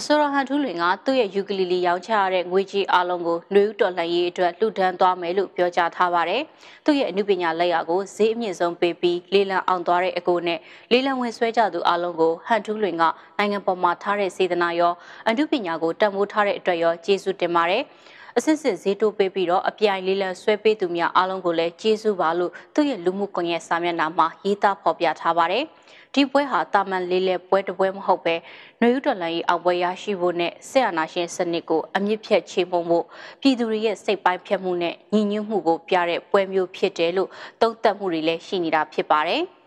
အဆိုရဟန်ထူးလွင်ကသူ့ရဲ့ယူကလီလီရောင်းချရတဲ့ငွေကြီးအလုံးကိုနှွေဦးတော်လှန်ရေးအတွက်လှူဒန်းသွားမယ်လို့ပြောကြားထားပါတယ်။သူ့ရဲ့အမှုပညာလက်ရာကိုဈေးအမြင့်ဆုံးပေးပြီးလေးလံအောင်သွားတဲ့အကိုနဲ့လေးလံဝင်ဆွဲကြသူအလုံးကိုဟန်ထူးလွင်ကနိုင်ငံပေါ်မှာထားတဲ့စေတနာရောအမှုပညာကိုတန်ဖိုးထားတဲ့အတွက်ရောကျေးဇူးတင်ပါတယ်။အစစ်စစ်ဈေးတိုးပေးပြီးတော့အပြိုင်လေးလံဆွဲပေးသူများအားလုံးကိုလည်းကျေးဇူးပါလို့သူ့ရဲ့လူမှုကွန်ရက်စာမျက်နှာမှာရေးသားဖော်ပြထားပါတယ်။ ဒီပွဲဟာတာမန်လေးလဲပွဲတစ်ပွဲမဟုတ်ပဲနှွေဦးတော်လှန်ရေးအောင်ပွဲရရှိဖို့နဲ့ဆက်အာဏာရှင်စနစ်ကိုအမြင့်ဖြတ်ချေမှုဖို့ပြည်သူတွေရဲ့စိတ်ပိုင်းဖြတ်မှုနဲ့ညီညွတ်မှုကိုပြတဲ့ပွဲမျိုးဖြစ်တယ်လို့သုံးသပ်မှုတွေလည်းရှိနေတာဖြစ်ပါတယ်။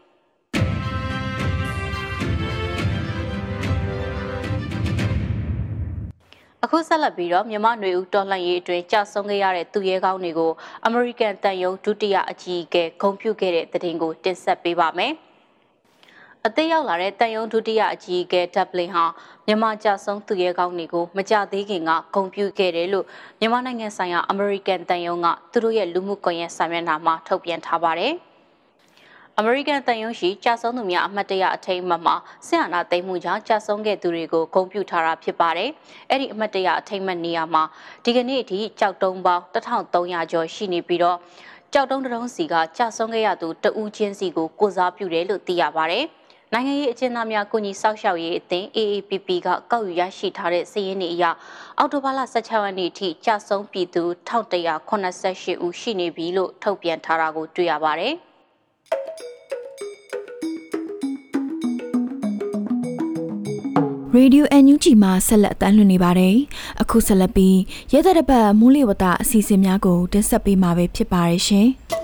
အခုဆက်လက်ပြီးတော့မြန်မာနွေဦးတော်လှန်ရေးအတွင်းကြာဆုံးခဲ့ရတဲ့သူရဲကောင်းတွေကိုအမေရိကန်တန်ယုံဒုတိယအကြီးအကဲဂုဏ်ပြုခဲ့တဲ့တဲ့တင်ကိုတင်ဆက်ပေးပါမယ်။ အသက်ရောက်လာတဲ့တန်ယုံဒုတိယအကြီးအကဲဒပ်လင်ဟာမြန်မာကြဆုံးသူရဲကောင်းတွေကိုမကြသေးခင်ကဂုဏ်ပြုခဲ့တယ်လို့မြန်မာနိုင်ငံဆိုင်ရာအမေရိကန်တန်ယုံကသူတို့ရဲ့လူမှုကွန်ရက်စာမျက်နှာမှာထုတ်ပြန်ထားပါတယ်။အမေရိကန်တန်ယုံရှိကြာဆုံးသူများအမှတ်တရအထိမ်းအမှတ်မှာဆင်အာနာသိမ်းမှုကြောင့်ကြာဆုံးခဲ့သူတွေကိုဂုဏ်ပြုထားတာဖြစ်ပါတယ်။အဲ့ဒီအမှတ်တရအထိမ်းအမှတ်နေရာမှာဒီကနေ့အထိကြောက်တုံးပေါင်း1300ကျော်ရှိနေပြီးတော့ကြောက်တုံးတုံးစီကကြာဆုံးခဲ့ရသူတဦးချင်းစီကိုကိုစားပြုတယ်လို့သိရပါတယ်။ နိုင်ငံရေးအကျဉ်းသားများကုညီဆောက်ရှောက်ရေးအသင်း AAPP ကကောက်ယူရရှိထားတဲ့စာရင်းတွေအရအောက်တိုဘာလ16ရက်နေ့အထိကြာဆုံးပြည်သူ1188ဦးရှိနေပြီလို့ထုတ်ပြန်ထားတာကိုတွေ့ရပါတယ်။ Radio NUG မှာဆက်လက်အသံလွှင့်နေပါတယ်။အခုဆက်လက်ပြီးရဲတပ်ပတ်မူးလီဝတအစီအစဉ်များကိုတင်ဆက်ပေးမှာပဲဖြစ်ပါတယ်ရှင်။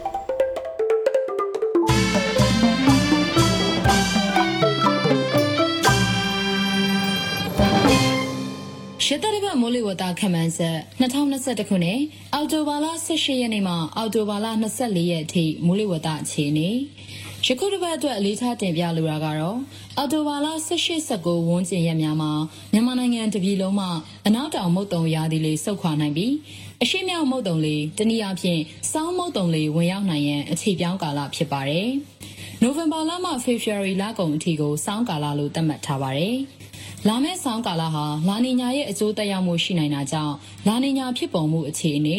မိုးလေဝသခန့်မှန်းချက်2021ခုနှစ်အောက်တိုဘာလ18ရက်နေ့မှအောက်တိုဘာလ24ရက်အထိမိုးလေဝသအခြေအနေယခုတစ်ပတ်အတွက်အလေးထားတင်ပြလိုတာကတော့အော်တိုဘာလ18-19ဝန်းကျင်ရက်များမှာမြန်မာနိုင်ငံတပြည်လုံးမှာအနောက်တောင်မုတ်တုံရာသီလေးဆုတ်ခွာနိုင်ပြီးအရှိမြောက်မုတ်တုံလေးတနည်းအားဖြင့်စောင်းမုတ်တုံလေးဝင်ရောက်နိုင်ရန်အခြေပြောင်းကာလဖြစ်ပါတယ်။နိုဝင်ဘာလမှဖေဖော်ဝါရီလကုန်အထိကိုစောင်းကာလလို့သတ်မှတ်ထားပါတယ်။ လာမယ့်ဆောင်းကာလဟာလာနီညာရဲ့အကျိုးသက်ရောက်မှုရှိနိုင်တာကြောင့်လာနီညာဖြစ်ပေါ်မှုအခြေအနေ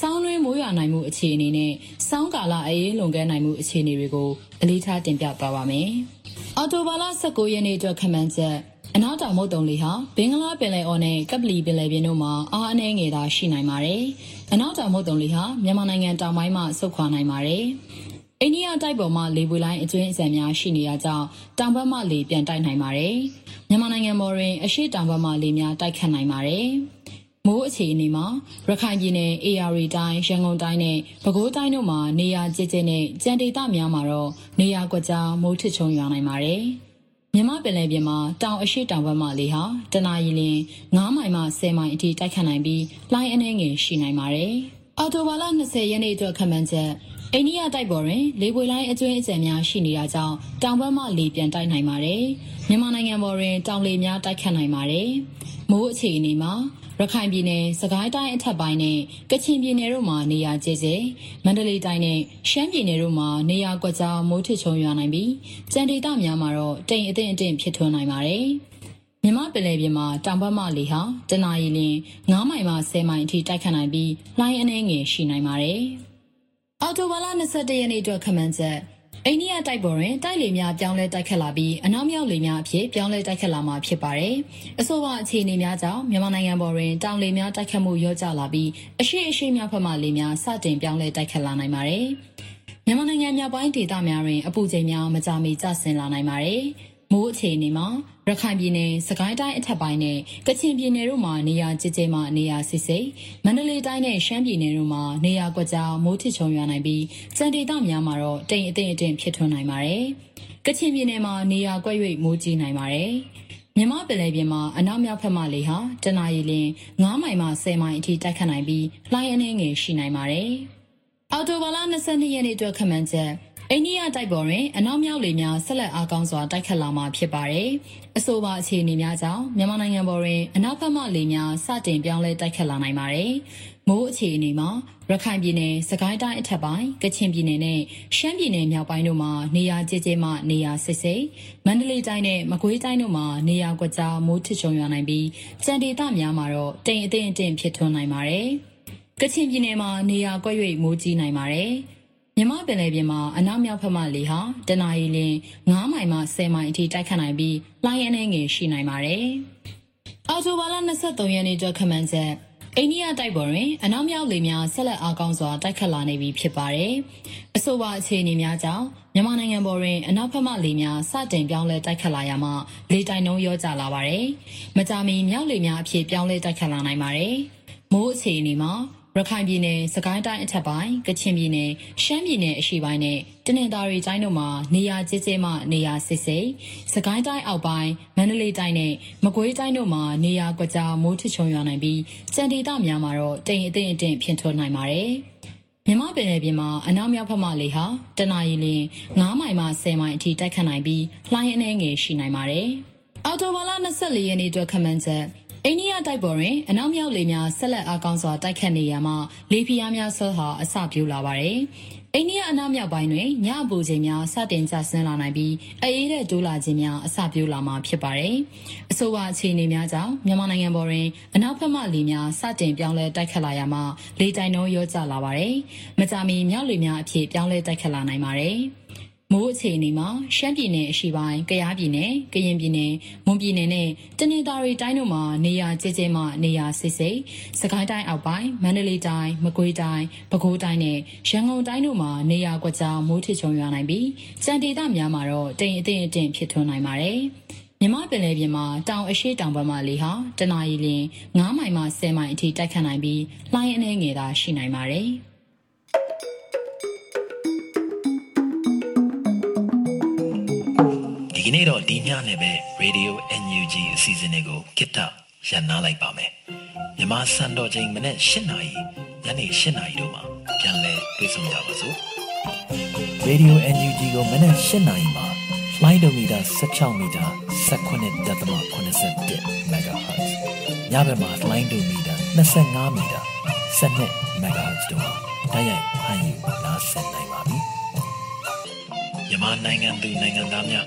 ဆောင်းတွင်းမိုးရွာနိုင်မှုအခြေအနေနဲ့ဆောင်းကာလအေးလွန်ကဲနိုင်မှုအခြေအနေတွေကိုအလေးထားတင်ပြသွားပါမယ်။အော်တိုဘာလ19ရက်နေ့အတွက်ခန့်မှန်းချက်အနောက်တောင်မုတ်တုံလေးဟာဘင်္ဂလားပင်လယ်အော်နဲ့ကပလီပင်လယ်ပြင်တို့မှာအားအနှဲငယ်သာရှိနိုင်ပါတယ်။အနောက်တောင်မုတ်တုံလေးဟာမြန်မာနိုင်ငံတောင်ပိုင်းမှာဆုတ်ခွာနိုင်ပါတယ်။ အိန္ဒိယတိုက်ပေါ်မှာလေပွေလိုင်းအကျွင်းအစံများရှိနေရကြောင်းတောင်ဘက်မှလေပြန်တိုက်နိုင်ပါတယ်။မြန်မာနိုင်ငံပေါ်တွင်အရှိတောင်ဘက်မှလေများတိုက်ခတ်နိုင်ပါတယ်။မိုးအခြေအနေမှာရခိုင်ပြည်နယ် AR တိုင်းရန်ကုန်တိုင်းနဲ့ပဲခူးတိုင်းတို့မှာနေရာကျကျနဲ့ကြံဒေသများမှာတော့နေရာကွက်ကြားမိုးထစ်ချုံရွာနိုင်ပါတယ်။မြမပင်လယ်ပြင်မှာတောင်အရှိတောင်ဘက်မှလေဟာတနအီလ9မိုင်မှ10မိုင်အထိတိုက်ခတ်နိုင်ပြီးလှိုင်းအနှဲငယ်ရှိနိုင်ပါတယ်။အော်တိုဘာလ20ရက်နေ့အတွက်ခန့်မှန်းချက် အိန္ဒိယတိုက်ပေါ်တွင်လေပွေလိုင်းအကျွင်းအကျယ်များရှိနေတာကြောင့်တောင်ဘက်မှလေပြန်တိုက်နိုင်ပါတယ်။မြန်မာနိုင်ငံပေါ်တွင်တောင်လေများတိုက်ခတ်နိုင်ပါတယ်။မိုးအခြေအနေမှာရခိုင်ပြည်နယ်၊စကိုင်းတိုင်းအထက်ပိုင်းနဲ့ကချင်ပြည်နယ်တို့မှာနေရာကျကျမန္တလေးတိုင်းနဲ့ရှမ်းပြည်နယ်တို့မှာနေရာကွက်ကြားမိုးထစ်ချုံရွာနိုင်ပြီးကြံဒေသများမှာတော့တိမ်အထင်အထင်ဖြစ်ထွန်းနိုင်ပါတယ်။မြမပင်လယ်ပြင်မှာတောင်ဘက်မှလေဟာတနအီလ9မိုင်မှ10မိုင်အထိတိုက်ခတ်နိုင်ပြီးလှိုင်းအနှဲငယ်ရှိနိုင်ပါတယ်။ အော်တိုဘာလ22ရက်နေ့အတွက်ခမှန်ချက်အိန္ဒိယတိုက်ပေါ်တွင်တိုက်လေများပြောင်းလဲတိုက်ခတ်လာပြီးအနောက်မြောက်လေများအဖြစ်ပြောင်းလဲတိုက်ခတ်လာမှာဖြစ်ပါတယ်။အဆိုပါအခြေအနေများကြောင့်မြန်မာနိုင်ငံပေါ်တွင်တောင်လေများတိုက်ခတ်မှုရောကျလာပြီးအရှိအရှိမြောက်ဘက်မှလေများစတင်ပြောင်းလဲတိုက်ခတ်လာနိုင်ပါတယ်။မြန်မာနိုင်ငံမြောက်ပိုင်းဒေသများတွင်အပူချိန်များမကြာမီကျဆင်းလာနိုင်ပါတယ်။မိုးအခြေအနေမှာ ရခိုင်ပြည်နယ်စကိုင်းတိုင်းအထက်ပိုင်းနဲ့ကချင်ပြည်နယ်တို့မှာနေရာကျကျမှနေရာစစ်စိမန္တလေးတိုင်းနဲ့ရှမ်းပြည်နယ်တို့မှာနေရာကွက်ကြားမိုးထစ်ချုံရွာနိုင်ပြီးစံဒေသများမှာတော့တိမ်အထင်အထင်ဖြစ်ထွန်းနိုင်ပါတယ်။ကချင်ပြည်နယ်မှာနေရာကွက်၍မိုးကြီးနိုင်ပါတယ်။မြမပင်လယ်ပြင်မှာအနောက်မြောက်ဘက်မှလေဟာတနအီလ9မိုင်မှ10မိုင်အထိတိုက်ခတ်နိုင်ပြီးလှိုင်းအနှဲငယ်ရှိနိုင်ပါတယ်။အော်တိုဘာလ22ရက်နေ့အတွက်ခန့်မှန်းချက် အိန္ဒိယတိုက်ပေါ်တွင် အနောက်မြောက်လေများဆက်လက်အားကောင်းစွာတိုက်ခတ်လာမှာဖြစ်ပါတယ်။အဆိုပါအခြေအနေများကြောင့်မြန်မာနိုင်ငံပေါ်တွင်အနောက်ဘက်မှလေများစတင်ပြောင်းလဲတိုက်ခတ်လာနိုင်ပါတယ်။မိုးအခြေအနေမှာရခိုင်ပြည်နယ်၊စကိုင်းတိုင်းအထက်ပိုင်း၊ကချင်ပြည်နယ်နဲ့ရှမ်းပြည်နယ်မြောက်ပိုင်းတို့မှာနေရာကျကျမှနေရာစစ်စိမန္တလေးတိုင်းနဲ့မကွေးတိုင်းတို့မှာနေရာကွက်ကြားမိုးထစ်ချုံရွာနိုင်ပြီးကြံဒေသများမှာတော့တိမ်အထင်အထင်ဖြစ်ထွန်းနိုင်ပါတယ်။ကချင်ပြည်နယ်မှာနေရာကွက်၍မိုးကြီးနိုင်ပါတယ်။ မြမပင်လယ်ပြင်မှာအနောက်မြောက်ဘက်မှလေဟာတနအီလ9မိုင်မှ10မိုင်အထိတိုက်ခတ်နိုင်ပြီးလှိုင်းအနှဲငယ်ရှိနိုင်ပါတယ်။အော်တိုဘာလ23ရက်နေ့အတွက်ခမန်းချက်အိန္ဒိယတိုက်ပေါ်တွင်အနောက်မြောက်လေများဆက်လက်အားကောင်းစွာတိုက်ခတ်လာနေပြီဖြစ်ပါတယ်။အဆိုပါအခြေအနေများကြောင့်မြန်မာနိုင်ငံပေါ်တွင်အနောက်ဘက်မှလေများစတင်ပြောင်းလဲတိုက်ခတ်လာရမှလေတိုင်နှုန်းရောကျလာပါတယ်။မကြာမီမြောက်လေများအဖြစ်ပြောင်းလဲတိုက်ခတ်လာနိုင်ပါတယ်။မိုးအခြေအနေမှာ ရခိုင်ပြည်နယ်၊စကိုင်းတိုင်းအထက်ပိုင်း၊ကချင်ပြည်နယ်၊ရှမ်းပြည်နယ်အရှေ့ပိုင်းနဲ့တနင်္သာရီတိုင်းတို့မှာနေရာကျကျမှနေရာစစ်စိစကိုင်းတိုင်းအောက်ပိုင်းမန္တလေးတိုင်းနဲ့မကွေးတိုင်းတို့မှာနေရာကွက်ကြားမိုးထချုံရွာနိုင်ပြီးစံဒေသများမှာတော့တိမ်အထင်အထင်ဖြစ်ထွန်းနိုင်ပါတယ်။မြမပင်လယ်ပြင်မှာအနောက်မြောက်ဘက်မှလေဟာတနအီလ9မိုင်မှ10မိုင်အထိတိုက်ခတ်နိုင်ပြီးလှိုင်းအနှဲငယ်ရှိနိုင်ပါတယ်။အော်တိုဘာလ24ရက်နေ့အတွက်ခန့်မှန်းချက် အိန္ဒိယတိုက်ပေါ်တွင်အနောက်မြောက်လေများဆက်လက်အားကောင်းစွာတိုက်ခတ်နေရမှာလေပြင်းများဆွဲဟာအစပြုလာပါတယ်။အိန္ဒိယအနောက်မြောက်ပိုင်းတွင်ညအပူချိန်များစတင်ကျဆင်းလာနိုင်ပြီးအေးတဲ့တိုးလာခြင်းများအစပြုလာမှာဖြစ်ပါတယ်။အဆိုပါအခြေအနေများကြောင့်မြန်မာနိုင်ငံပေါ်တွင်အနောက်ဘက်မှလေများစတင်ပြောင်းလဲတိုက်ခတ်လာရမှာလေတိုင်နှုန်းရောကျလာပါတယ်။မကြာမီမြောက်လေများအဖြစ်ပြောင်းလဲတိုက်ခတ်လာနိုင်ပါတယ်။ မိုးအခြေအနေမှာရှမ်းပြည်နယ်အရှေ့ပိုင်း၊ကယားပြည်နယ်၊ကရင်ပြည်နယ်၊မွန်ပြည်နယ်နဲ့တနင်္သာရီတိုင်းတို့မှာနေရာကျကျမှနေရာစစ်စိတ်၊စကိုင်းတိုင်းအောက်ပိုင်း၊မန္တလေးတိုင်း၊မကွေးတိုင်း၊ပဲခူးတိုင်းနဲ့ရန်ကုန်တိုင်းတို့မှာနေရာကွက်ကြားမိုးထစ်ချုံရွာနိုင်ပြီးစံဒေသများမှာတော့တိမ်အထင်အထင်ဖြစ်ထွန်းနိုင်ပါတယ်။မြမပင်လယ်ပြင်မှာတောင်အရှိတောင်ဘက်မှလေဟာတနအီလ9မိုင်မှ10မိုင်အထိတိုက်ခတ်နိုင်ပြီးလှိုင်းအနှဲငယ်သာရှိနိုင်ပါတယ်။ ဒီကနေ့တော့ဒီညနဲ့ပဲ Radio NUG အစီအစဉ်လေးကိုကိတ္တရန်နာလိုက်ပါမယ်မြမစံတော်ချိန်မနေ့၈နာရီညနေ၈နာရီတို့မှာပြန်လည်တွေ့ဆုံကြပါစို့ Radio NUG ကိုမနေ့၈နာရီမှာ flight meter 16 meter 19.87 MHz ညဘက်မှာ flight meter 25 meter 12 MHz တို့မှာတိုက်ရိုက်ဖမ်းယူနားဆင်နိုင်ပါပြီမြန်မာနိုင်ငံသူနိုင်ငံသားများ